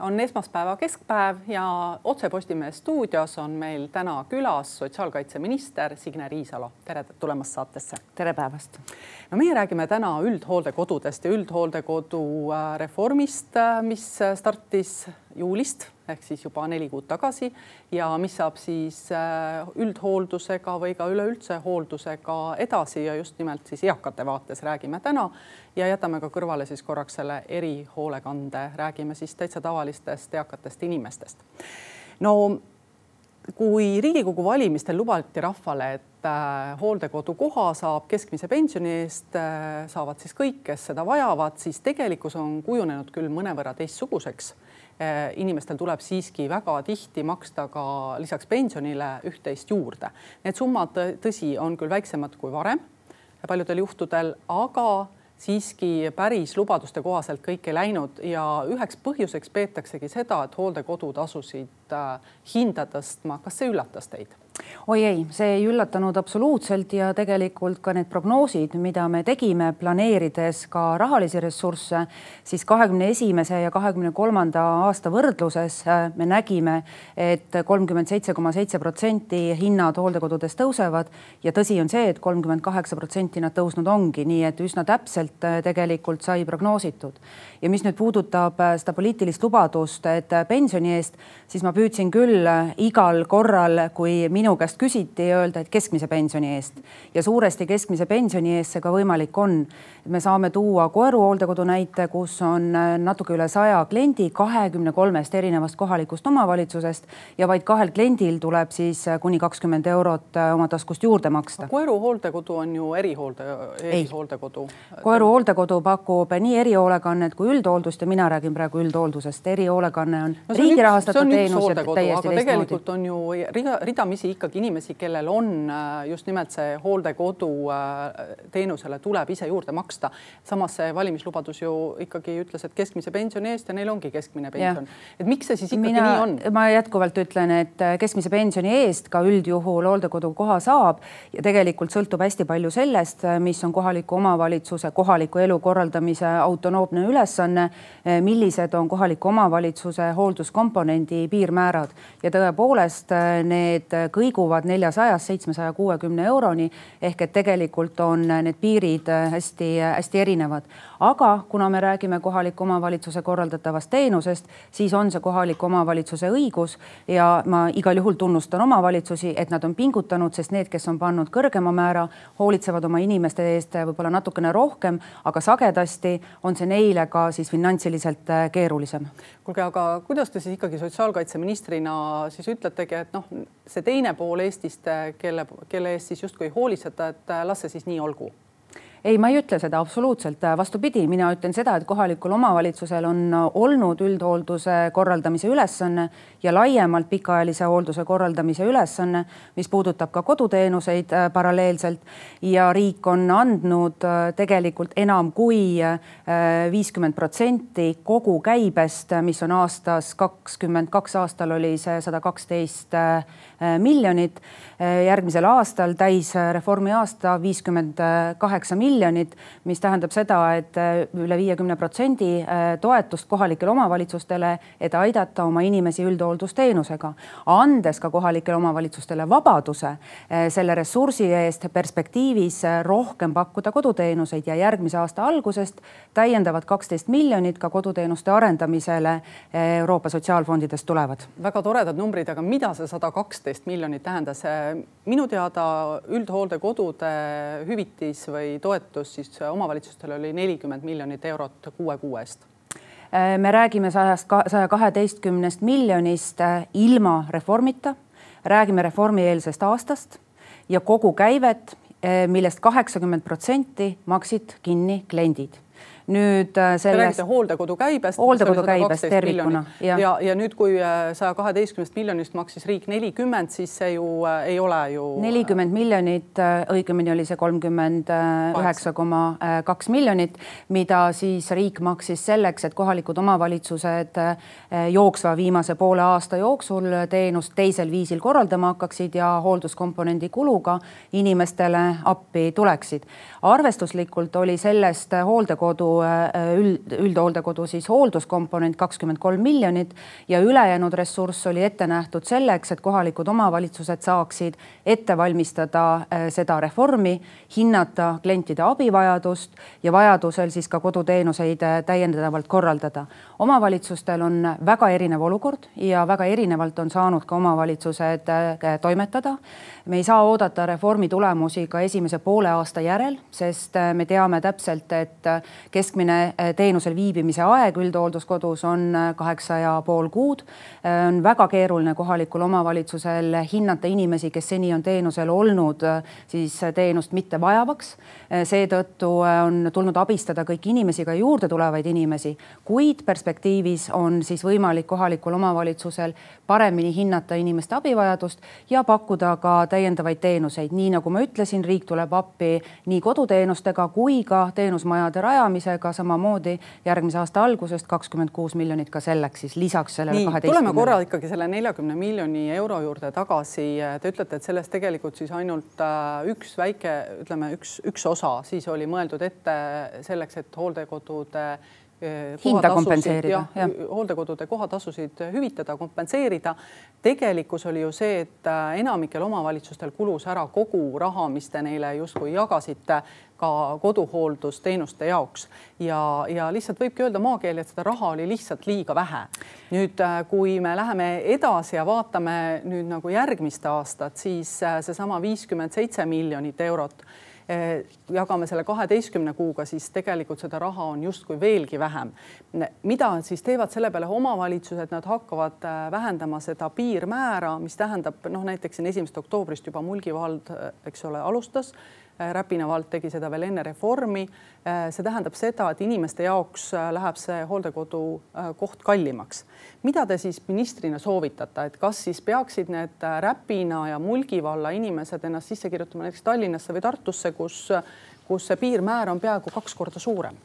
on esmaspäeva keskpäev ja Otse Postimehe stuudios on meil täna külas sotsiaalkaitseminister Signe Riisalo. tere tulemast saatesse. tere päevast. no meie räägime täna üldhooldekodudest ja üldhooldekodu äh, reformist, äh, mis startis juulist ehk siis juba neli kuud tagasi. Ja mis saab siis äh, üldhooldusega või ka üleüldse hooldusega edasi ja just nimelt siis eakate vaates räägime täna. Ja jätame ka kõrvale siis korraks selle erihoolekande, räägime siis täitsa tavalistest eakatest inimestest. no kui Riigikogu valimistel lubati rahvale, et äh, hooldekodukoha saab keskmise pensioni eest, äh, saavad siis kõik, kes seda vajavad, siis tegelikkus on kujunenud küll mõnevõrra teistsuguseks inimestel tuleb siiski väga tihti maksta ka lisaks pensionile üht-teist juurde. Need summad, tõsi, on küll väiksemad kui varem paljudel juhtudel, aga siiski päris lubaduste kohaselt kõik ei läinud ja üheks põhjuseks peetaksegi seda, et hooldekodud asusid äh, hinda tõstma. kas see üllatas teid? Oi ei, see ei üllatanud absoluutselt ja tegelikult ka need prognoosid, mida me tegime, planeerides ka rahalisi ressursse, siis kahekümne esimese ja kahekümne kolmanda aasta võrdluses äh, me nägime et, et kolmkümmend seitse koma seitse protsenti hinnad hooldekodudes tõusevad ja tõsi on see et, et kolmkümmend kaheksa protsenti nad tõusnud ongi, nii et üsna täpselt äh, tegelikult sai prognoositud. ja mis nüüd puudutab äh, seda poliitilist lubadust, et pensioni eest, siis ma püüdsin küll igal korral, kui minu minu käest küsiti, öelda, et keskmise pensioni eest ja suuresti keskmise pensioni eest see ka võimalik on. me saame tuua Koeru hooldekodu näite, kus on äh, natuke üle saja kliendi kahekümne kolmest erinevast kohalikust omavalitsusest ja vaid kahel kliendil tuleb siis äh, kuni kakskümmend eurot äh, oma taskust juurde maksta. Koeru hooldekodu on ju erihoolde, erihooldekodu. Koeru hooldekodu pakub nii erihoolekannet kui üldhooldust ja mina räägin praegu üldhooldusest. erihoolekanne on no, riigi rahastatud teenus. aga tegelikult on ju rida, ridamisi ikkagi inimesi, kellel on äh, just nimelt see hooldekodu äh, teenusele tuleb ise juurde maksta. samas see valimislubadus ju ikkagi ütles, et keskmise pensioni eest ja neil ongi keskmine pension. et miks see siis ikkagi Mina, nii on? ma jätkuvalt ütlen, et äh, keskmise pensioni eest ka üldjuhul hooldekodu koha saab ja tegelikult sõltub hästi palju sellest, mis on kohaliku omavalitsuse kohaliku elu korraldamise autonoomne ülesanne, millised on kohaliku omavalitsuse hoolduskomponendi piirmäärad ja tõepoolest need kõik liiguvad neljasajast seitsmesaja kuuekümne euroni ehk et tegelikult on need piirid hästi-hästi erinevad. aga kuna me räägime kohaliku omavalitsuse korraldatavast teenusest, siis on see kohaliku omavalitsuse õigus ja ma igal juhul tunnustan omavalitsusi, et nad on pingutanud, sest need, kes on pannud kõrgema määra, hoolitsevad oma inimeste eest võib-olla natukene rohkem, aga sagedasti on see neile ka siis finantsiliselt keerulisem. kuulge, aga kuidas te siis ikkagi sotsiaalkaitseministrina siis ütletegi, et noh, see teine pool Eestist, kelle, kelle eest siis justkui hoolitseda, et las see siis nii olgu. Ei, ma ei ütle seda absoluutselt, vastupidi, mina ütlen seda, et kohalikul omavalitsusel on olnud üldhoolduse korraldamise ülesanne ja laiemalt pikaajalise hoolduse korraldamise ülesanne, mis puudutab ka koduteenuseid äh, paralleelselt. Ja riik on andnud äh, tegelikult enam kui äh, viiskümmend protsenti kogu käibest, mis on aastas kakskümmend kaks aastal oli see sada kaksteist miljonit. järgmisel aastal täisreformi aasta viiskümmend kaheksa miljonit mis tähendab seda, et üle viiekümne protsendi toetust kohalikele omavalitsustele, et aidata oma inimesi üldhooldusteenusega, andes ka kohalikele omavalitsustele vabaduse selle ressursi eest perspektiivis rohkem pakkuda koduteenuseid ja järgmise aasta algusest täiendavad kaksteist miljonit ka koduteenuste arendamisele Euroopa Sotsiaalfondidest tulevad. väga toredad numbrid, aga mida see sada kaksteist miljonit tähendas? minu teada üldhooldekodude hüvitis või toetus siis omavalitsustele oli nelikümmend miljonit eurot kuue kuu eest äh, me räägime sajast, saja kaheteistkümnest miljonist äh, ilma reformita, räägime reformieelsest aastast ja kogu käivet, äh, millest kaheksakümmend protsenti maksid kinni kliendid nüüd äh, sellest. hooldekodu käibest. hooldekodu käibest tervikuna. ja, ja, ja nüüd, kui äh, saja kaheteistkümnest miljonist maksis riik nelikümmend, siis see ju äh, ei ole ju. nelikümmend miljonit, õigemini oli see kolmkümmend üheksa koma kaks miljonit, mida siis riik maksis selleks, et kohalikud omavalitsused jooksva viimase poole aasta jooksul teenust teisel viisil korraldama hakkaksid ja hoolduskomponendi kuluga inimestele appi tuleksid. arvestuslikult oli sellest hooldekodu üld, üldhooldekodu siis hoolduskomponent kakskümmend kolm miljonit ja ülejäänud ressurss oli ette nähtud selleks, et kohalikud omavalitsused saaksid ette valmistada seda reformi, hinnata klientide abivajadust ja vajadusel siis ka koduteenuseid täiendavalt korraldada. omavalitsustel on väga erinev olukord ja väga erinevalt on saanud ka omavalitsused toimetada me ei saa oodata reformi tulemusi ka esimese poole aasta järel, sest äh, me teame täpselt, et äh, keskmine äh, teenusel viibimise aeg üldhoolduskodus on kaheksa ja pool kuud. on väga keeruline kohalikul omavalitsusel hinnata inimesi, kes seni on teenusel olnud, siis teenust mitte vajavaks. seetõttu on tulnud abistada kõiki inimesi, ka juurde tulevaid inimesi, kuid perspektiivis on siis võimalik kohalikul omavalitsusel paremini hinnata inimeste abivajadust ja pakkuda ka täiendavaid teenuseid, nii nagu ma ütlesin, riik tuleb appi nii koduteenustega kui ka teenusmajade rajamisega, samamoodi järgmise aasta algusest kakskümmend kuus miljonit ka selleks siis lisaks sellele kaheteistkümnele. tuleme korra ikkagi selle neljakümne miljoni euro juurde tagasi. Te ütlete, et sellest tegelikult siis ainult äh, üks väike, ütleme üks, üks osa siis oli mõeldud ette selleks, et hooldekodude hinda kompenseerida. hooldekodude kohatasusid hüvitada, kompenseerida. tegelikkus oli ju see, et äh, enamikel omavalitsustel kulus ära kogu raha, mis te neile justkui jagasite ka koduhooldusteenuste jaoks ja, ja lihtsalt võibki öelda maakeeli, et seda raha oli lihtsalt liiga vähe. nüüd, äh, kui me läheme edasi ja vaatame nüüd nagu järgmist aastat, siis äh, seesama viiskümmend seitse miljonit eurot jagame selle kaheteistkümne kuuga, siis tegelikult seda raha on justkui veelgi vähem. mida siis teevad selle peale omavalitsused, nad hakkavad äh, vähendama seda piirmäära, mis tähendab noh, näiteks siin esimesest oktoobrist juba Mulgi vald, äh, eks ole, alustas Äh, Räpina vald tegi seda veel enne reformi. Äh, see tähendab seda, et inimeste jaoks äh, läheb see hooldekodu koht kallimaks. mida te siis ministrina soovitate, et kas siis peaksid need Räpina ja Mulgi valla inimesed ennast sisse kirjutama näiteks Tallinnasse või Tartusse, kus, kus see piirmäär on peaaegu kaks korda suurem?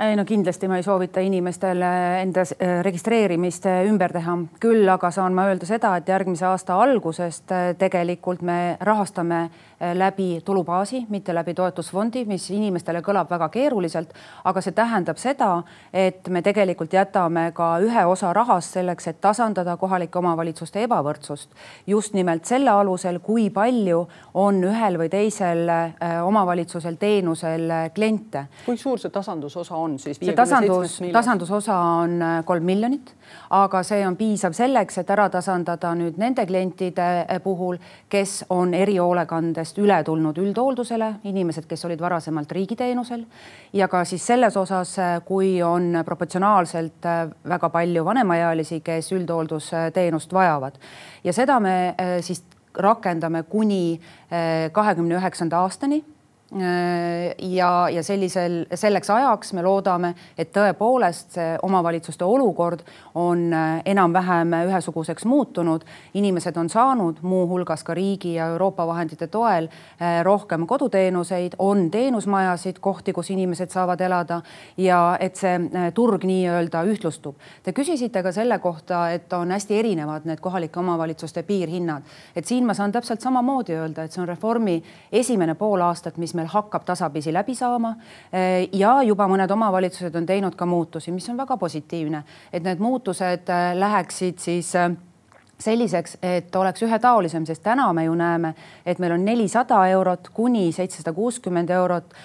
Ei no kindlasti ma ei soovita inimestel enda registreerimist ümber teha, küll aga saan ma öelda seda, et järgmise aasta algusest tegelikult me rahastame Äh, läbi tulubaasi, mitte läbi toetusfondi, mis inimestele kõlab väga keeruliselt, aga see tähendab seda, et me tegelikult jätame ka ühe osa rahast selleks, et tasandada kohalike omavalitsuste ebavõrdsust. just nimelt selle alusel, kui palju on ühel või teisel äh, omavalitsusel teenusel äh, kliente. kui suur see tasandusosa on siis? see tasandus, tasandusosa on kolm miljonit, aga see on piisav selleks, et ära tasandada nüüd nende klientide puhul, kes on erihoolekandes sellest üle tulnud üldhooldusele, inimesed, kes olid varasemalt riigiteenusel ja ka siis selles osas, kui on proportsionaalselt äh, väga palju vanemaealisi, kes üldhooldusteenust vajavad ja seda me äh, siis rakendame kuni äh, kahekümne üheksanda aastani Äh, ja, ja sellisel, selleks ajaks me loodame, et tõepoolest see omavalitsuste olukord on äh, enam-vähem ühesuguseks muutunud. inimesed on saanud muuhulgas ka riigi ja Euroopa vahendite toel äh, rohkem koduteenuseid, on teenusmajasid, kohti, kus inimesed saavad elada ja et see turg nii-öelda ühtlustub. Te küsisite ka selle kohta, et on hästi erinevad need kohalike omavalitsuste piirhinnad, et siin ma saan täpselt samamoodi öelda, et see on reformi esimene pool aastat, mis me meil hakkab tasapisi läbi saama. Eh, ja juba mõned omavalitsused on teinud ka muutusi, mis on väga positiivne, et need muutused eh, läheksid siis eh, selliseks, et oleks ühetaolisem, sest täna me ju näeme, et meil on nelisada eurot kuni seitsesada kuuskümmend eurot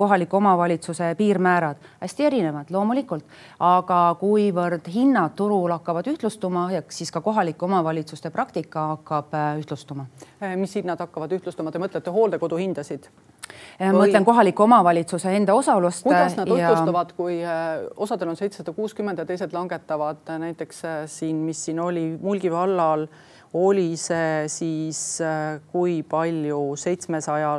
kohaliku omavalitsuse piirmäärad, hästi erinevad loomulikult, aga kuivõrd hinnad turul hakkavad ühtlustuma ja siis ka kohalike omavalitsuste praktika hakkab ühtlustuma. mis hinnad hakkavad ühtlustuma, te mõtlete hooldekodu hindasid? Või... mõtlen kohaliku omavalitsuse enda osalust. kuidas nad ja... otsustavad, kui äh, osadel on seitsesada kuuskümmend ja teised langetavad äh, näiteks äh, siin, mis siin oli Mulgi vallal oli see siis kui palju seitsmesaja,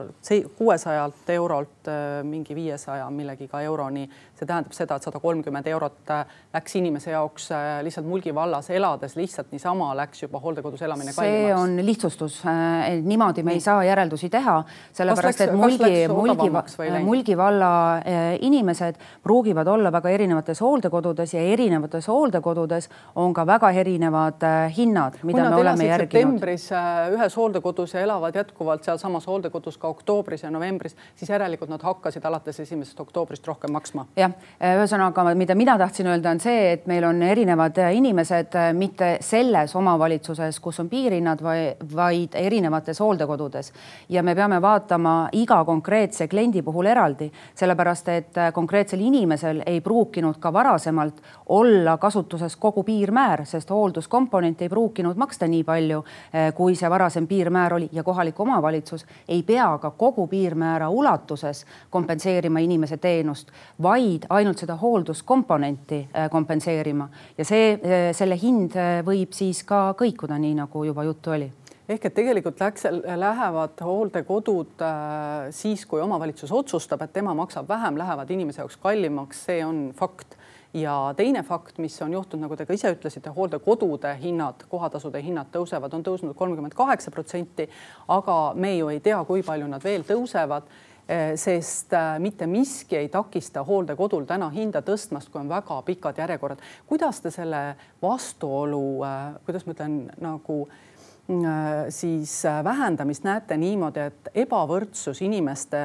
kuuesajalt eurolt mingi viiesaja millegiga euroni see tähendab seda, et sada kolmkümmend eurot äh, läks inimese jaoks äh, lihtsalt Mulgi vallas elades lihtsalt niisama läks juba hooldekodus elamine kallimaks. see on lihtsustus, äh, niimoodi me ei saa järeldusi teha, sellepärast et Mulgi, Mulgi, Mulgi valla inimesed pruugivad olla väga erinevates hooldekodudes ja erinevates hooldekodudes on ka väga erinevad hinnad, mida me oleme elasid septembris ühes hooldekodus ja elavad jätkuvalt sealsamas hooldekodus ka oktoobris ja novembris, siis järelikult nad hakkasid alates esimesest oktoobrist rohkem maksma. jah, ühesõnaga, mida mina tahtsin öelda, on see, et meil on erinevad inimesed mitte selles omavalitsuses, kus on piirhinnad, vaid erinevates hooldekodudes. Ja me peame vaatama iga konkreetse kliendi puhul eraldi, sellepärast et konkreetsel inimesel ei pruukinud ka varasemalt olla kasutuses kogu piirmäär, sest hoolduskomponent ei pruukinud maksta nii palju, kui see varasem piirmäär oli. Ja kohalik omavalitsus ei pea ka kogu piirmäära ulatuses kompenseerima inimese teenust, vaid ainult seda hoolduskomponenti eh, kompenseerima. Ja see, eh, selle hind võib siis ka kõikuda, nii nagu juba juttu oli. Ehk et tegelikult läks, lähevad hooldekodud äh, siis, kui omavalitsus otsustab, et tema maksab vähem, lähevad inimese jaoks kallimaks, see on fakt. Ja teine fakt, mis on juhtunud, nagu te ka ise ütlesite, hooldekodude hinnad, kohatasude hinnad tõusevad, on tõusnud kolmkümmend kaheksa protsenti, aga me ju ei tea, kui palju nad veel tõusevad sest eh, mitte miski ei takista hooldekodul täna hinda tõstmast, kui on väga pikad järjekorrad. kuidas te selle vastuolu, eh, kuidas ma ütlen, nagu siis äh, vähendamist näete niimoodi, et ebavõrdsus inimeste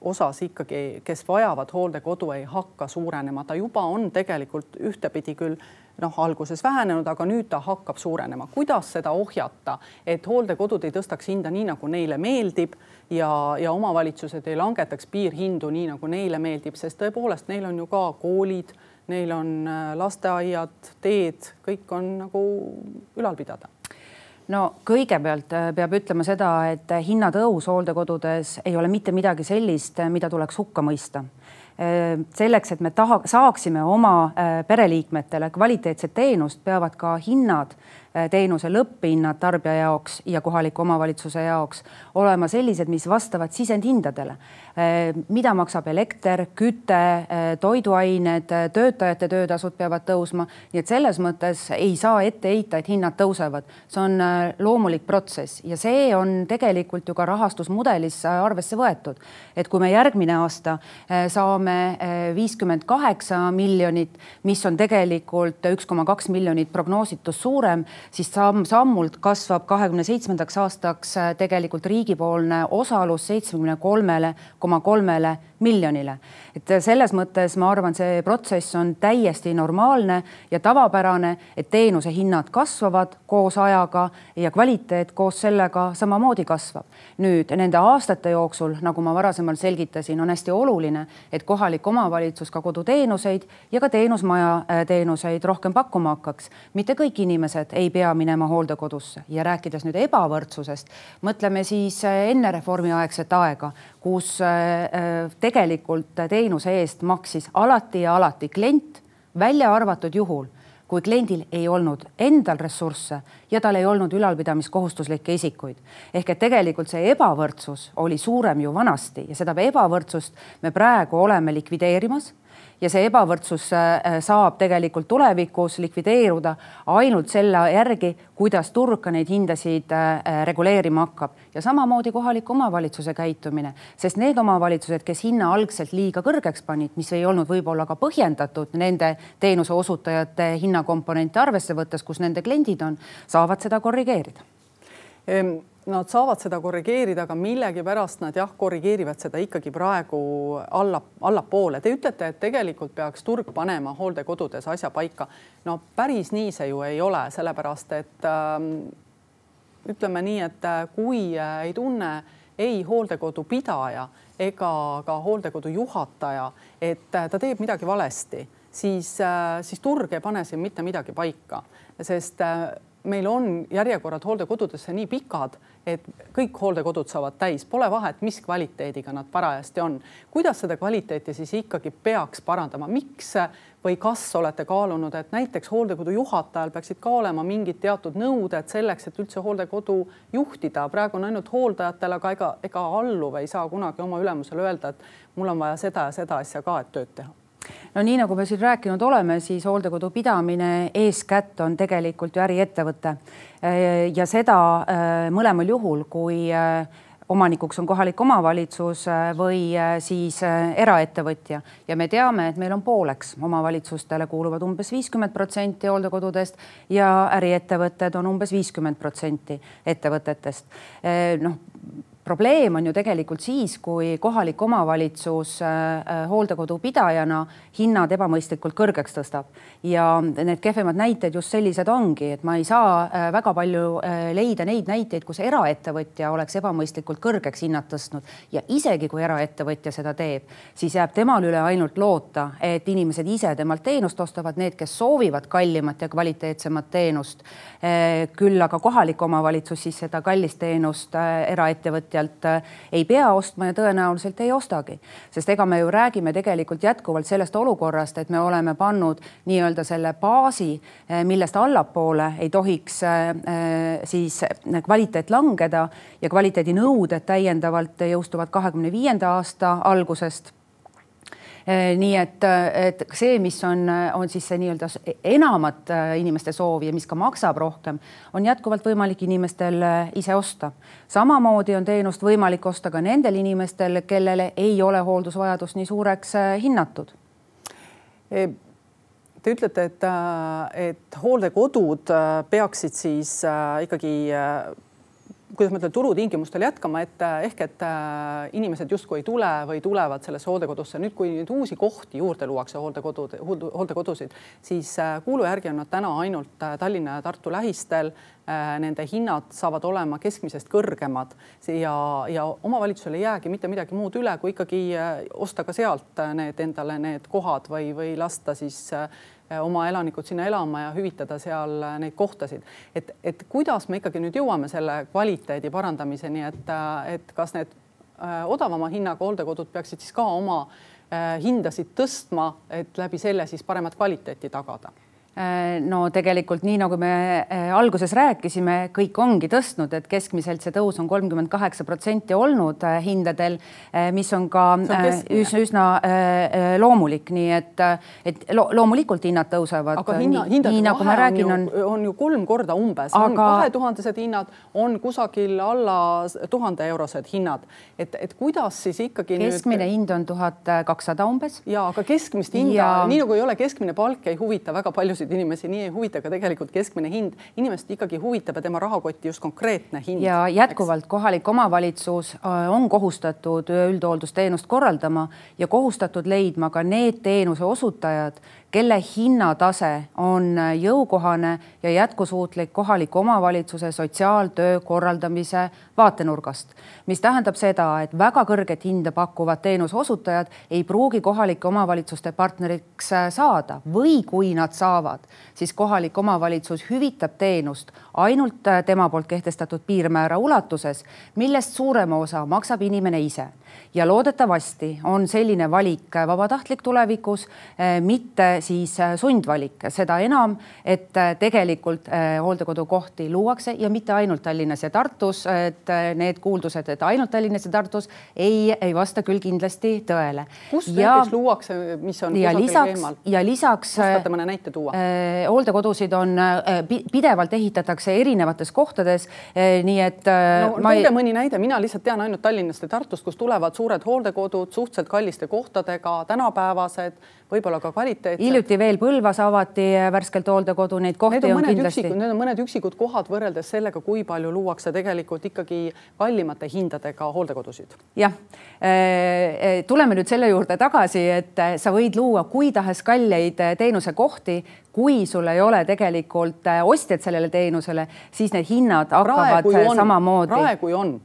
osas ikkagi, kes vajavad hooldekodu, ei hakka suurenema, ta juba on tegelikult ühtepidi küll noh, alguses vähenenud, aga nüüd ta hakkab suurenema. kuidas seda ohjata, et hooldekodud ei tõstaks hinda nii, nagu neile meeldib ja, ja omavalitsused ei langetaks piirhindu nii, nagu neile meeldib, sest tõepoolest neil on ju ka koolid, neil on äh, lasteaiad, teed, kõik on nagu ülal pidada. No kõigepealt äh, peab ütlema seda, et hinnatõus hooldekodudes ei ole mitte midagi sellist, äh, mida tuleks hukka mõista selleks, et me taha, saaksime oma pereliikmetele kvaliteetset teenust, peavad ka hinnad Äh, teenuse lõpphinnad tarbija jaoks ja kohaliku omavalitsuse jaoks olema sellised, mis vastavad sisendhindadele. Äh, mida maksab elekter, küte, äh, toiduained, töötajate töötasud peavad tõusma, nii et selles mõttes ei saa ette heita, et hinnad tõusevad. see on loomulik protsess ja see on tegelikult ju ka rahastusmudelis arvesse võetud. et kui me järgmine aasta saame viiskümmend kaheksa miljonit, mis on tegelikult üks koma kaks miljonit prognoositust suurem siis samm-sammult kasvab kahekümne seitsmendaks aastaks äh, tegelikult riigipoolne osalus seitsmekümne kolmele koma kolmele miljonile. et selles mõttes ma arvan, see protsess on täiesti normaalne ja tavapärane, et teenuse hinnad kasvavad koos ajaga ja kvaliteet koos sellega samamoodi kasvab. nüüd nende aastate jooksul, nagu ma varasemalt selgitasin, on hästi oluline, et kohalik omavalitsus ka koduteenuseid ja ka teenusmaja äh, teenuseid rohkem pakkuma hakkaks. mitte kõik inimesed ei pea minema hooldekodusse ja rääkides nüüd ebavõrdsusest, mõtleme siis äh, enne reformiaegset aega, kus tegelikult tegelikult teenuse eest maksis alati ja alati klient, välja arvatud juhul, kui kliendil ei olnud endal ressursse ja tal ei olnud ülalpidamiskohustuslikke isikuid. ehk et tegelikult see ebavõrdsus oli suurem ju vanasti ja seda ebavõrdsust me praegu oleme likvideerimas ja see ebavõrdsus äh, saab tegelikult tulevikus likvideeruda ainult selle järgi, kuidas turg ka neid hindasid äh, reguleerima hakkab. Ja samamoodi kohaliku omavalitsuse käitumine, sest need omavalitsused, kes hinna algselt liiga kõrgeks panid, mis ei olnud võib-olla ka põhjendatud nende teenuse osutajate hinnakomponente arvesse võttes, kus nende kliendid on, saavad seda korrigeerida Nad saavad seda korrigeerida, aga millegipärast nad jah, korrigeerivad seda ikkagi praegu alla, allapoole. Te ütlete, et tegelikult peaks turg panema hooldekodudes asja paika. no päris nii see ju ei ole, sellepärast et ähm, ütleme nii, et äh, kui äh, ei tunne ei hooldekodu pidaja ega ka hooldekodu juhataja, et äh, ta teeb midagi valesti, siis, siis turg ei pane siin mitte midagi paika, sest meil on järjekorrad hooldekodudesse nii pikad, et kõik hooldekodud saavad täis, pole vahet, mis kvaliteediga nad parajasti on. kuidas seda kvaliteeti siis ikkagi peaks parandama, miks või kas olete kaalunud, et näiteks hooldekodu juhatajal peaksid ka olema mingid teatud nõuded selleks, et üldse hooldekodu juhtida, praegu on ainult hooldajatel, aga ega, ega alluv ei saa kunagi oma ülemusele öelda, et mul on vaja seda ja seda asja ka, et tööd teha no nii nagu me siin rääkinud oleme, siis hooldekodu pidamine eeskätt on tegelikult ju äriettevõte ja seda äh, mõlemal juhul, kui äh, omanikuks on kohalik omavalitsus või siis eraettevõtja ja me teame, et meil on pooleks, omavalitsustele kuuluvad umbes viiskümmend protsenti hooldekodudest ja äriettevõtted on umbes viiskümmend protsenti ettevõtetest. noh probleem on ju tegelikult siis, kui kohalik omavalitsus äh, äh, hooldekodu pidajana hinnad ebamõistlikult kõrgeks tõstab ja need kehvemad näited just sellised ongi, et ma ei saa äh, väga palju leida neid näiteid, kus eraettevõtja oleks ebamõistlikult kõrgeks hinnad tõstnud ja isegi kui eraettevõtja seda teeb, siis jääb temal üle ainult loota, et inimesed ise temalt teenust ostavad, need, kes soovivad kallimat ja kvaliteetsemat teenust. küll aga kohalik omavalitsus siis seda kallist teenust eraettevõtja ettevõtjalt äh, ei pea ostma ja tõenäoliselt ei ostagi. sest ega me ju räägime tegelikult jätkuvalt sellest olukorrast, et me oleme pannud nii-öelda selle baasi, äh, millest allapoole ei tohiks äh, siis kvaliteet langeda ja kvaliteedinõuded täiendavalt jõustuvad kahekümne viienda aasta algusest nii et, et see, mis on, on siis see nii-öelda enamat eh, inimeste soovi ja mis ka maksab rohkem, on jätkuvalt võimalik inimestel ise osta. samamoodi on teenust võimalik osta ka nendel inimestel, kellele ei ole hooldusvajadus nii suureks hinnatud. Te ütlete, et, et hooldekodud peaksid siis ikkagi kuidas ma ütlen, turutingimustel jätkama, et äh, ehk et äh, inimesed justkui ei tule või tulevad sellesse hooldekodusse. nüüd, kui nüüd uusi kohti juurde luuakse hooldekodud, hooldekodusid, siis äh, kuulu järgi on nad täna ainult Tallinna ja Tartu lähistel. Nende hinnad saavad olema keskmisest kõrgemad ja, ja omavalitsusel ei jäägi mitte midagi muud üle, kui ikkagi osta ka sealt need endale need kohad või, või lasta siis oma elanikud sinna elama ja hüvitada seal äh, neid kohtasid. et, et kuidas me ikkagi nüüd jõuame selle kvaliteedi parandamiseni, et, äh, et kas need odavama hinnaga hooldekodud peaksid siis ka oma hindasid tõstma, et läbi selle siis paremat kvaliteeti tagada Äh, no tegelikult nii nagu me äh, alguses rääkisime, kõik ongi tõstnud, et keskmiselt see tõus on kolmkümmend kaheksa protsenti olnud äh, hindadel, mis on ka on üsna, üsna loomulik, nii et, et loomulikult hinnad tõusevad. aga hinna, hindade nagu vahe räägin, on, ju, on ju kolm korda umbes aga..., on kahetuhandesed hinnad, on kusagil alla tuhande eurosed hinnad, et, et kuidas siis ikkagi. keskmine nüüd... hind on tuhat kakssada umbes. ja aga keskmist hinda ja..., nii nagu ei ole keskmine palk, ei huvita väga paljusid paljusid inimesi nii ei huvita ka tegelikult keskmine hind. inimest ikkagi huvitab ja tema rahakotti just konkreetne hind. ja jätkuvalt eks? kohalik omavalitsus äh, on kohustatud üldhooldusteenust korraldama ja kohustatud leidma ka need teenuse osutajad, kelle hinnatase on jõukohane ja jätkusuutlik kohaliku omavalitsuse sotsiaaltöö korraldamise vaatenurgast. mis tähendab seda, et väga kõrget hinda pakkuvad teenuse osutajad ei pruugi kohalike omavalitsuste partneriks saada või kui nad saavad, siis kohalik omavalitsus hüvitab teenust ainult tema poolt kehtestatud piirmäära ulatuses, millest suurema osa maksab inimene ise ja loodetavasti on selline valik vabatahtlik tulevikus, mitte siis eh, sundvalik, seda enam, et eh, tegelikult hooldekodukohti luuakse ja mitte ainult Tallinnas ja Tartus, et need kuuldused, et ainult Tallinnas ja Tartus ei, ei vasta küll kindlasti tõele. kus näiteks luuakse, mis on ja lisaks, eemal? ja lisaks. oskate mõne näite tuua? hooldekodusid on pidevalt ehitatakse erinevates kohtades, nii et. no tooge ei... mõni näide, mina lihtsalt tean ainult Tallinnast ja Tartust, kus tulevad suured hooldekodud suhteliselt kalliste kohtadega, tänapäevased, võib-olla ka kvaliteetsed. Hiljuti veel Põlvas avati värskelt hooldekodu, neid kohti on, on kindlasti. Need on mõned üksikud kohad võrreldes sellega, kui palju luuakse tegelikult ikkagi kallimate hindadega hooldekodusid. jah, äh, äh, tuleme nüüd selle juurde tagasi, et äh, sa võid luua kui tahes kalleid teenusekohti, kui sul ei ole tegelikult ostjat sellele teenusele, siis need hinnad hakkavad praegu samamoodi. praegu ju on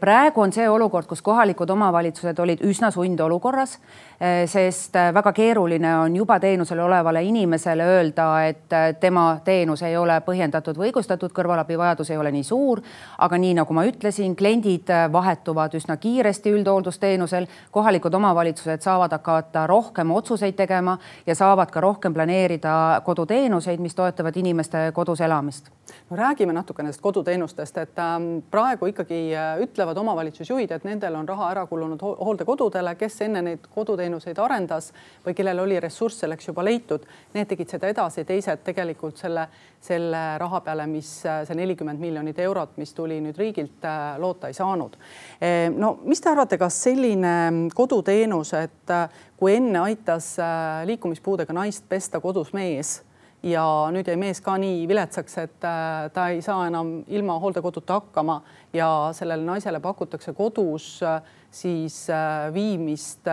praegu on see olukord, kus kohalikud omavalitsused olid üsna sundolukorras Eh, sest eh, väga keeruline on juba teenusel olevale inimesele öelda, et eh, tema teenus ei ole põhjendatud või õigustatud, kõrvalabivajadus ei ole nii suur. aga nii nagu ma ütlesin, kliendid vahetuvad üsna kiiresti üldhooldusteenusel, kohalikud omavalitsused saavad hakata rohkem otsuseid tegema ja saavad ka rohkem planeerida koduteenuseid, mis toetavad inimeste kodus elamist. no räägime natuke nendest koduteenustest, et ähm, praegu ikkagi ütlevad omavalitsusjuhid, et nendel on raha ära kulunud hooldekodudele, kes enne neid koduteenuseid arendas või kellel oli ressurss selleks juba leitud, need tegid seda edasi, teised tegelikult selle, selle raha peale, mis see nelikümmend miljonit eurot, mis tuli nüüd riigilt, loota ei saanud. no mis te arvate, kas selline koduteenus, et kui enne aitas liikumispuudega naist pesta kodus mees ja nüüd jäi mees ka nii viletsaks, et äh, ta ei saa enam ilma hooldekoduta hakkama ja sellele naisele pakutakse kodus äh, siis äh, viimist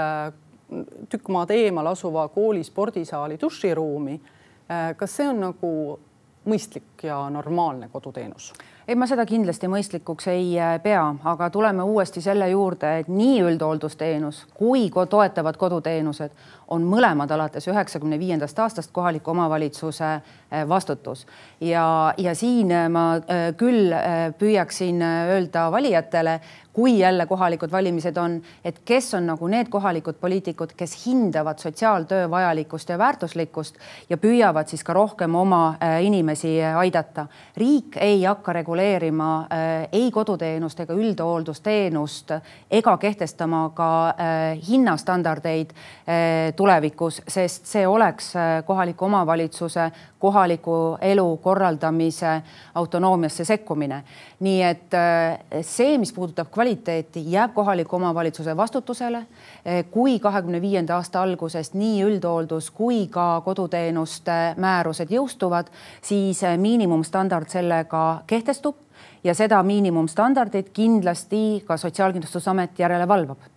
tükk maad eemal asuva kooli spordisaali duširuumi. kas see on nagu mõistlik ja normaalne koduteenus? ei, ma seda kindlasti mõistlikuks ei pea, aga tuleme uuesti selle juurde, et nii üldhooldusteenus kui toetavad koduteenused on mõlemad alates üheksakümne viiendast aastast kohaliku omavalitsuse äh, vastutus ja, ja siin ma äh, küll püüaksin öelda valijatele, kui jälle kohalikud valimised on, et kes on nagu need kohalikud poliitikud, kes hindavad sotsiaaltöö vajalikkust ja väärtuslikkust ja püüavad siis ka rohkem oma inimesi aidata. riik ei hakka reguleerima ei koduteenust ega üldhooldusteenust ega kehtestama ka hinnastandardeid tulevikus, sest see oleks kohaliku omavalitsuse kohaliku elu korraldamise autonoomiasse sekkumine. nii et see, mis puudutab kvaliteeti, jääb kohaliku omavalitsuse vastutusele. kui kahekümne viienda aasta algusest nii üldhooldus kui ka koduteenuste määrused jõustuvad, siis miinimumstandard sellega kehtestub ja seda miinimumstandardit kindlasti ka Sotsiaalkindlustusamet järele valvab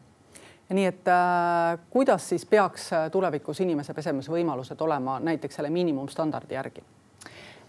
nii et äh, kuidas siis peaks äh, tulevikus inimese pesemisvõimalused olema näiteks selle miinimumstandardi järgi?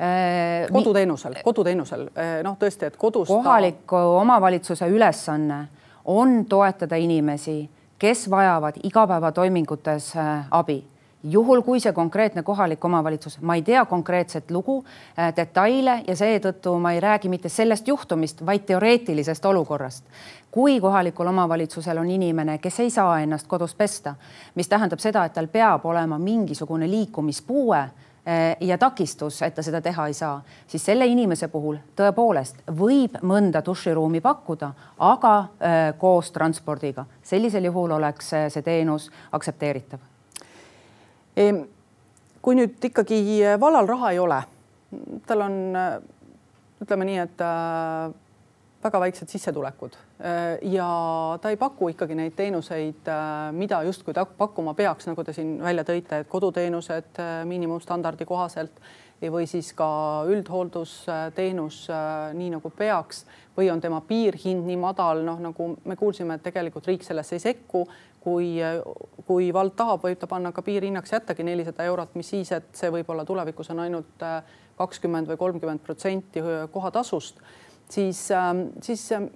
Äh, koduteenusel, koduteenusel, äh, noh, tõesti, et kodus. kohaliku ta... omavalitsuse ülesanne on toetada inimesi, kes vajavad igapäevatoimingutes abi juhul, kui see konkreetne kohalik omavalitsus, ma ei tea konkreetset lugu äh,, detaile ja seetõttu ma ei räägi mitte sellest juhtumist, vaid teoreetilisest olukorrast. kui kohalikul omavalitsusel on inimene, kes ei saa ennast kodus pesta, mis tähendab seda, et tal peab olema mingisugune liikumispuue äh, ja takistus, et ta seda teha ei saa, siis selle inimese puhul tõepoolest võib mõnda duširuumi pakkuda, aga äh, koos transpordiga. sellisel juhul oleks see teenus aktsepteeritav kui nüüd ikkagi vallal raha ei ole, tal on, ütleme nii, et äh, väga väiksed sissetulekud äh, ja ta ei paku ikkagi neid teenuseid, äh, mida justkui ta pakkuma peaks, nagu te siin välja tõite, et koduteenused miinimumstandardi kohaselt või siis ka üldhooldusteenus nii nagu peaks. Või on tema piirhind nii madal, noh nagu me kuulsime, et tegelikult riik sellesse ei sekku. Kui, kui vald tahab, võib ta panna ka piirhinnaks jättagi nelisada eurot, mis siis, et see võib-olla tulevikus on ainult äh, kakskümmend või kolmkümmend protsenti kohatasust, siis, ähm, siis ähm,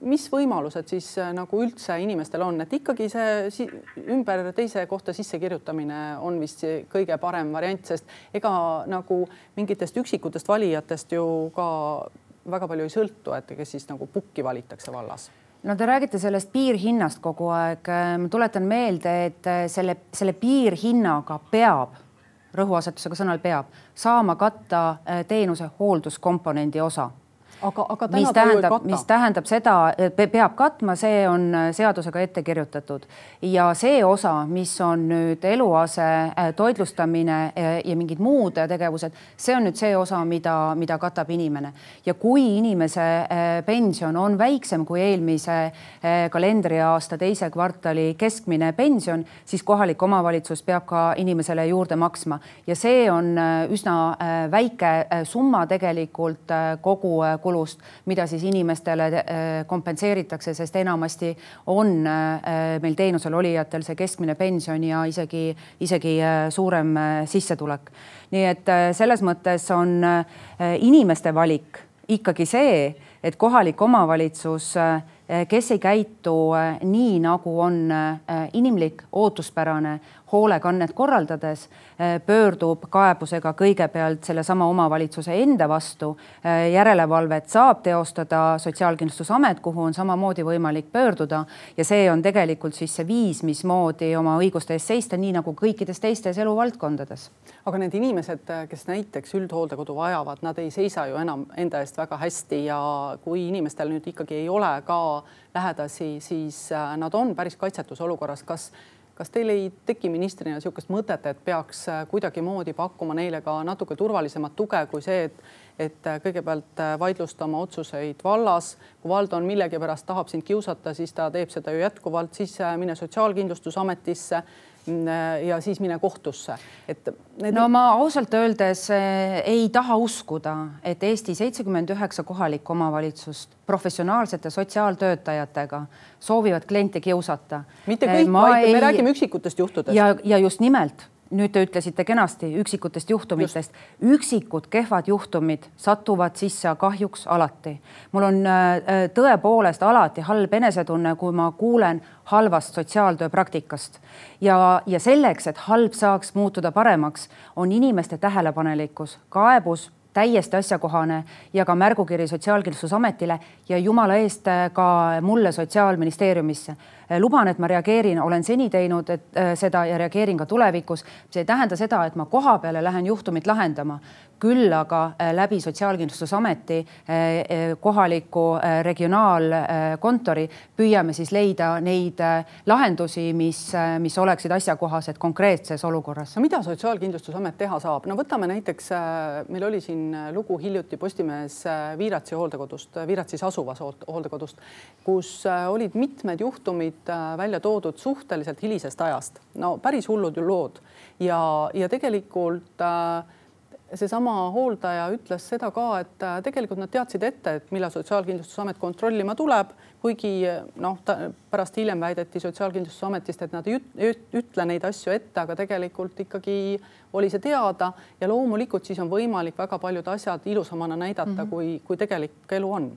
mis võimalused siis äh, nagu üldse inimestel on, et ikkagi see ümber teise kohta sissekirjutamine on vist kõige parem variant, sest ega nagu mingitest üksikutest valijatest ju ka väga palju ei sõltu, et kes siis nagu pukki valitakse vallas. No te räägite sellest piirhinnast kogu aeg. ma tuletan meelde, et äh, selle, selle piirhinnaga peab, rõhuasetusega sõnal peab, saama katta äh, teenuse hoolduskomponendi osa aga, aga mis tähendab, mis tähendab seda, peab katma, see on äh, seadusega ette kirjutatud. Ja see osa, mis on nüüd eluase, äh, toitlustamine äh, ja mingid muud tegevused, see on nüüd see osa, mida, mida katab inimene. Ja kui inimese pension on väiksem kui eelmise kalendriaasta teise kvartali keskmine pension, siis kohalik omavalitsus peab ka inimesele juurde maksma. Ja see on üsna väike summa tegelikult kogu kulu kulust, mida siis inimestele äh, kompenseeritakse, sest enamasti on äh, meil teenusel olijatel see keskmine pension ja isegi, isegi äh, suurem sissetulek. nii et selles mõttes on inimeste valik ikkagi see, et kohalik omavalitsus kes ei käitu nii, nagu on inimlik, ootuspärane, hoolekannet korraldades eh, pöördub kaebusega kõigepealt sellesama omavalitsuse enda vastu. Eh, järelevalvet saab teostada Sotsiaalkindlustusamet, kuhu on samamoodi võimalik pöörduda ja see on tegelikult siis see viis, mismoodi oma õiguste eest seista, nii nagu kõikides teistes eluvaldkondades. aga need inimesed, kes näiteks üldhooldekodu vajavad, nad ei seisa ju enam enda eest väga hästi ja kui inimestel nüüd ikkagi ei ole ka lähedasi, siis eh, nad on päris kaitsetus olukorras. kas kas teil ei teki ministrina niisugust mõtet, et peaks äh, kuidagimoodi pakkuma neile ka natuke turvalisemat tuge kui see, et et äh, kõigepealt äh, vaidlustama otsuseid vallas, kui vald on millegipärast tahab sind kiusata, siis ta teeb seda ju jätkuvalt, siis mine Sotsiaalkindlustusametisse ja siis mine kohtusse, et need.... no ma ausalt öeldes eh, ei taha uskuda, et Eesti seitsekümmend üheksa kohalikku omavalitsust professionaalsete sotsiaaltöötajatega soovivad kliente kiusata. mitte kõik, eh, vaid ei... me räägime üksikutest juhtudest. ja, ja just nimelt nüüd te ütlesite kenasti üksikutest juhtumitest, üksikud kehvad juhtumid satuvad sisse kahjuks alati. mul on äh, äh, tõepoolest alati halb enesetunne, kui ma kuulen halvast sotsiaaltöö praktikast. Ja, ja selleks, et halb saaks muutuda paremaks, on inimeste tähelepanelikkus, kaebus täiesti asjakohane ja ka märgukiri Sotsiaalkindlustusametile ja jumala eest äh, ka mulle Sotsiaalministeeriumisse. Äh, luban, et ma reageerin, olen seni teinud et, äh, seda ja reageerin ka tulevikus. see ei tähenda seda, et ma koha peale lähen juhtumit lahendama, küll aga läbi Sotsiaalkindlustusameti kohaliku regionaalkontori püüame siis leida neid lahendusi, mis, mis oleksid asjakohased konkreetses olukorras. mida Sotsiaalkindlustusamet teha saab, no võtame näiteks, meil oli siin lugu hiljuti Postimehes Viiratsi hooldekodust, Viiratsis asuvas hooldekodust, kus olid mitmed juhtumid välja toodud suhteliselt hilisest ajast, no päris hullud ju lood. Ja, ja tegelikult äh, seesama hooldaja ütles seda ka, et äh, tegelikult nad teadsid ette, et millal Sotsiaalkindlustusamet kontrollima tuleb, kuigi noh, pärast hiljem väideti Sotsiaalkindlustusametist, et nad ei ütle neid asju ette, aga tegelikult ikkagi oli see teada ja loomulikult siis on võimalik väga paljud asjad ilusamana näidata mm, -hmm. kui, kui tegelik elu on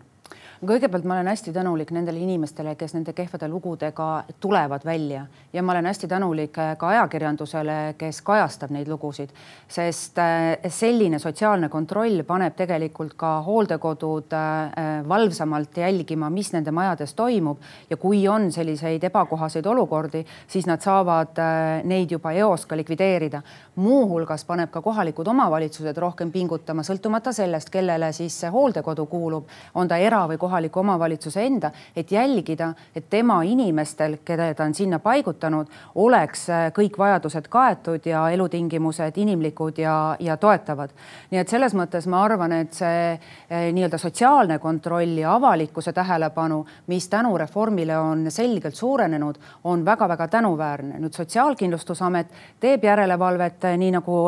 kõigepealt ma olen hästi tänulik nendele inimestele, kes nende kehvade lugudega tulevad välja. Ja ma olen hästi tänulik äh, ka ajakirjandusele, kes kajastab neid lugusid, sest äh, selline sotsiaalne kontroll paneb tegelikult ka hooldekodud äh, valvsamalt jälgima, mis nende majades toimub. Ja kui on selliseid ebakohaseid olukordi, siis nad saavad neid juba eos ka likvideerida. muuhulgas paneb ka kohalikud omavalitsused rohkem pingutama, sõltumata sellest, kellele siis see hooldekodu kuulub, on ta era või kohaliku omavalitsuse enda, et jälgida, et tema inimestel, keda ta on sinna paigutanud, oleks äh, kõik vajadused kaetud ja elutingimused inimlikud ja, ja toetavad. nii et selles mõttes ma arvan, et see äh, nii-öelda sotsiaalne kontroll ja avalikkuse tähelepanu, mis tänu reformile on selgelt suurenenud, on väga-väga tänuväärne. nüüd Sotsiaalkindlustusamet teeb järelevalvet, äh, nii nagu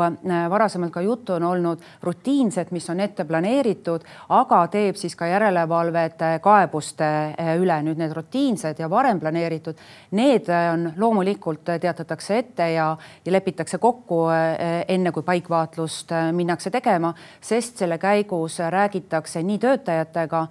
varasemalt ka juttu on olnud, rutiinset, mis on ette planeeritud, aga teeb siis ka järelevalvet järelevalvet kaebuste eh, üle, nüüd need rutiinsed ja varem planeeritud, need eh, on loomulikult eh, teatatakse ette ja, ja lepitakse kokku enne, kui paikvaatlust minnakse tegema, sest selle käigus räägitakse nii töötajatega,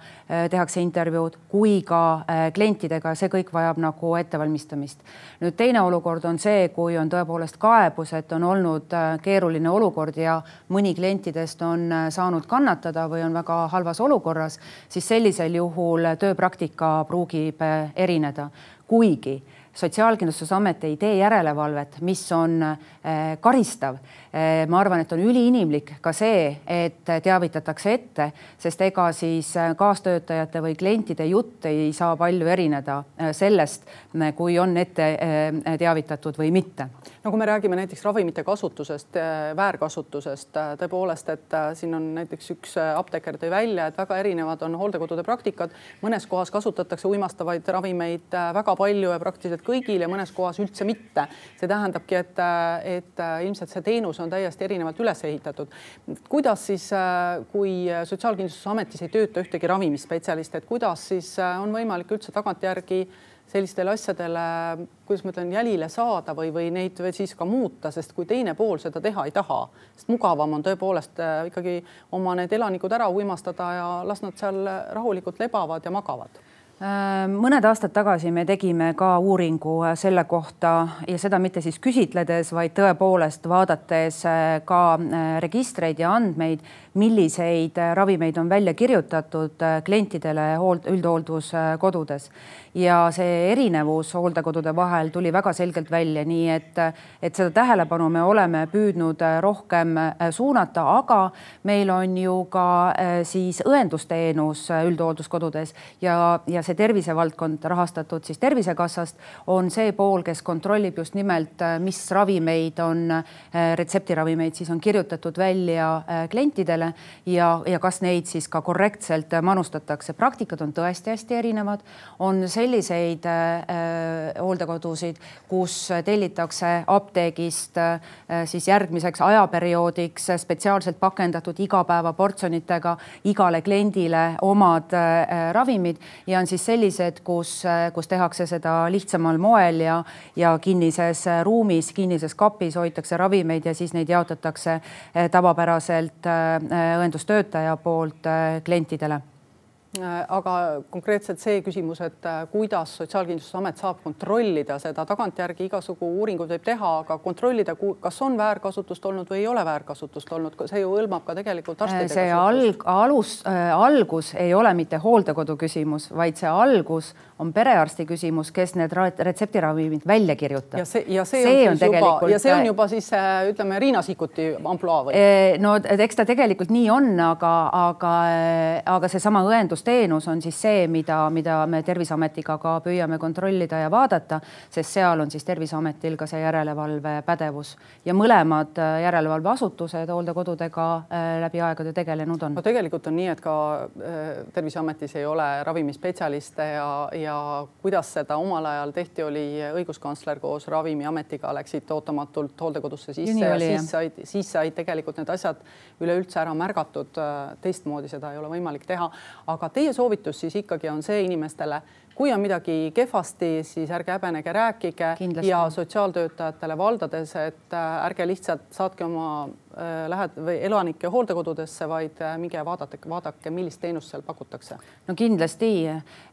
tehakse intervjuud kui ka klientidega, see kõik vajab nagu ettevalmistamist. nüüd teine olukord on see, kui on tõepoolest kaebus, et on olnud keeruline olukord ja mõni klientidest on saanud kannatada või on väga halvas olukorras, siis sellisel sellisel juhul tööpraktika pruugib erineda, kuigi Sotsiaalkindlustusamet ei tee järelevalvet, mis on eh, karistav. Eh, ma arvan, et on üliinimlik ka see, et teavitatakse ette, sest ega siis kaastöötajate või klientide jutt ei saa palju erineda sellest, kui on ette teavitatud või mitte no kui me räägime näiteks ravimite kasutusest, väärkasutusest, tõepoolest, et siin on näiteks üks apteeker tõi välja, et väga erinevad on hooldekodude praktikad. mõnes kohas kasutatakse uimastavaid ravimeid väga palju ja praktiliselt kõigil ja mõnes kohas üldse mitte. see tähendabki, et, et ilmselt see teenus on täiesti erinevalt üles ehitatud. kuidas siis, kui Sotsiaalkindlustusametis ei tööta ühtegi ravimisspetsialisti, et kuidas siis on võimalik üldse tagantjärgi sellistele asjadele, kuidas ma ütlen, jälile saada või, või neid või siis ka muuta, sest kui teine pool seda teha ei taha, sest mugavam on tõepoolest äh, ikkagi oma need elanikud ära uimastada ja las nad seal rahulikult lebavad ja magavad Äh, mõned aastad tagasi me tegime ka uuringu äh, selle kohta ja seda mitte siis küsitledes, vaid tõepoolest vaadates äh, ka registreid ja andmeid, milliseid ravimeid on välja kirjutatud klientidele hoold-, üldhoolduskodudes. ja see erinevus hooldekodude vahel tuli väga selgelt välja, nii et, et seda tähelepanu me oleme püüdnud rohkem suunata, aga meil on ju ka siis õendusteenus üldhoolduskodudes ja, ja see tervisevaldkond rahastatud siis Tervisekassast, on see pool, kes kontrollib just nimelt, äh, mis ravimeid on, äh, retseptiravimeid siis on kirjutatud välja äh, klientidele ja, ja kas neid siis ka korrektselt manustatakse. praktikad on tõesti hästi erinevad. on selliseid äh, hooldekodusid, kus tellitakse apteegist äh, siis järgmiseks ajaperioodiks spetsiaalselt pakendatud igapäevaportsjonitega igale kliendile omad äh, ravimid ja on siis sellised, kus, kus tehakse seda lihtsamal moel ja, ja kinnises ruumis, kinnises kapis hoitakse ravimeid ja siis neid jaotatakse tavapäraselt õendustöötaja poolt eh, klientidele Äh, aga konkreetselt see küsimus, et äh, kuidas Sotsiaalkindlustusamet saab kontrollida seda, tagantjärgi igasugu uuringuid võib teha, aga kontrollida, kas on väärkasutust olnud või ei ole väärkasutust olnud, see ju hõlmab ka tegelikult arstide. see alg, alus äh,, algus ei ole mitte hooldekodu küsimus, vaid see algus on perearsti küsimus, kes need retseptiravimid välja kirjutab. ja see, ja see, see on, on tegelikult ja see on juba siis ütleme Riina Sikkuti ampluaa või? no eks ta tegelikult nii on, aga, aga, aga seesama õendus teenus on siis see, mida, mida me Terviseametiga ka püüame kontrollida ja vaadata, sest seal on siis Terviseametil ka see järelevalvepädevus ja mõlemad äh, järelevalveasutused hooldekodudega äh, läbi aegade tegelenud on. no tegelikult on nii, et ka äh, Terviseametis ei ole ravimисpetsialiste ja, ja kuidas seda omal ajal tehti, oli õiguskantsler koos Ravimiametiga läksid ootamatult hooldekodusse sisse ja oli, siis said, siis said tegelikult need asjad üleüldse ära märgatud. teistmoodi seda ei ole võimalik teha, aga teie soovitus siis ikkagi on see inimestele, kui on midagi kehvasti, siis ärge häbenege, rääkige Kindlasti. ja sotsiaaltöötajatele valdades, et äh, ärge lihtsalt saatke oma äh, lähed või elanikke hooldekodudesse, vaid äh, minge vaadake, vaadake, millist teenust seal pakutakse. no kindlasti,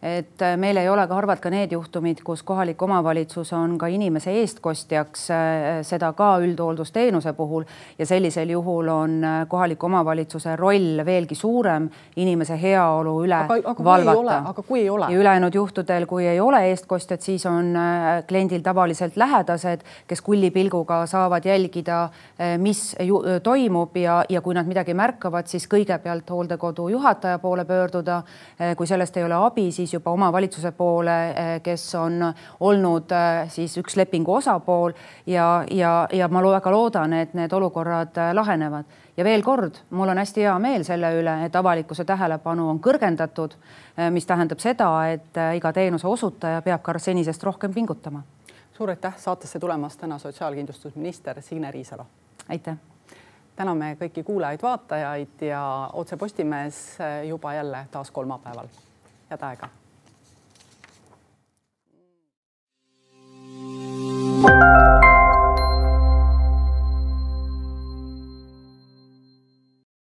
et meil ei ole ka harvad ka need juhtumid, kus kohalik omavalitsus on ka inimese eestkostjaks, seda ka üldhooldusteenuse puhul ja sellisel juhul on kohaliku omavalitsuse roll veelgi suurem inimese heaolu üle aga, aga valvata. aga kui ei ole? ja ülejäänud juht juhtudel, kui ei ole eestkostjat, siis on äh, kliendil tavaliselt lähedased, kes kullipilguga saavad jälgida, äh, mis ju, äh, toimub ja, ja kui nad midagi märkavad, siis kõigepealt hooldekodu juhataja poole pöörduda. kui sellest ei ole abi, siis juba omavalitsuse poole, kes on olnud siis üks lepingu osapool ja, ja, ja ma väga loodan, et need olukorrad lahenevad ja veel kord, mul on hästi hea meel selle üle, et avalikkuse tähelepanu on kõrgendatud, mis tähendab seda, et iga teenuse osutaja peab ka senisest rohkem pingutama. suur aitäh saatesse tulemast täna sotsiaalkindlustusminister Signe Riisalo. aitäh täname kõiki kuulajaid-vaatajaid ja otse Postimehes eh, juba jälle taas kolmapäeval. head aega. thank you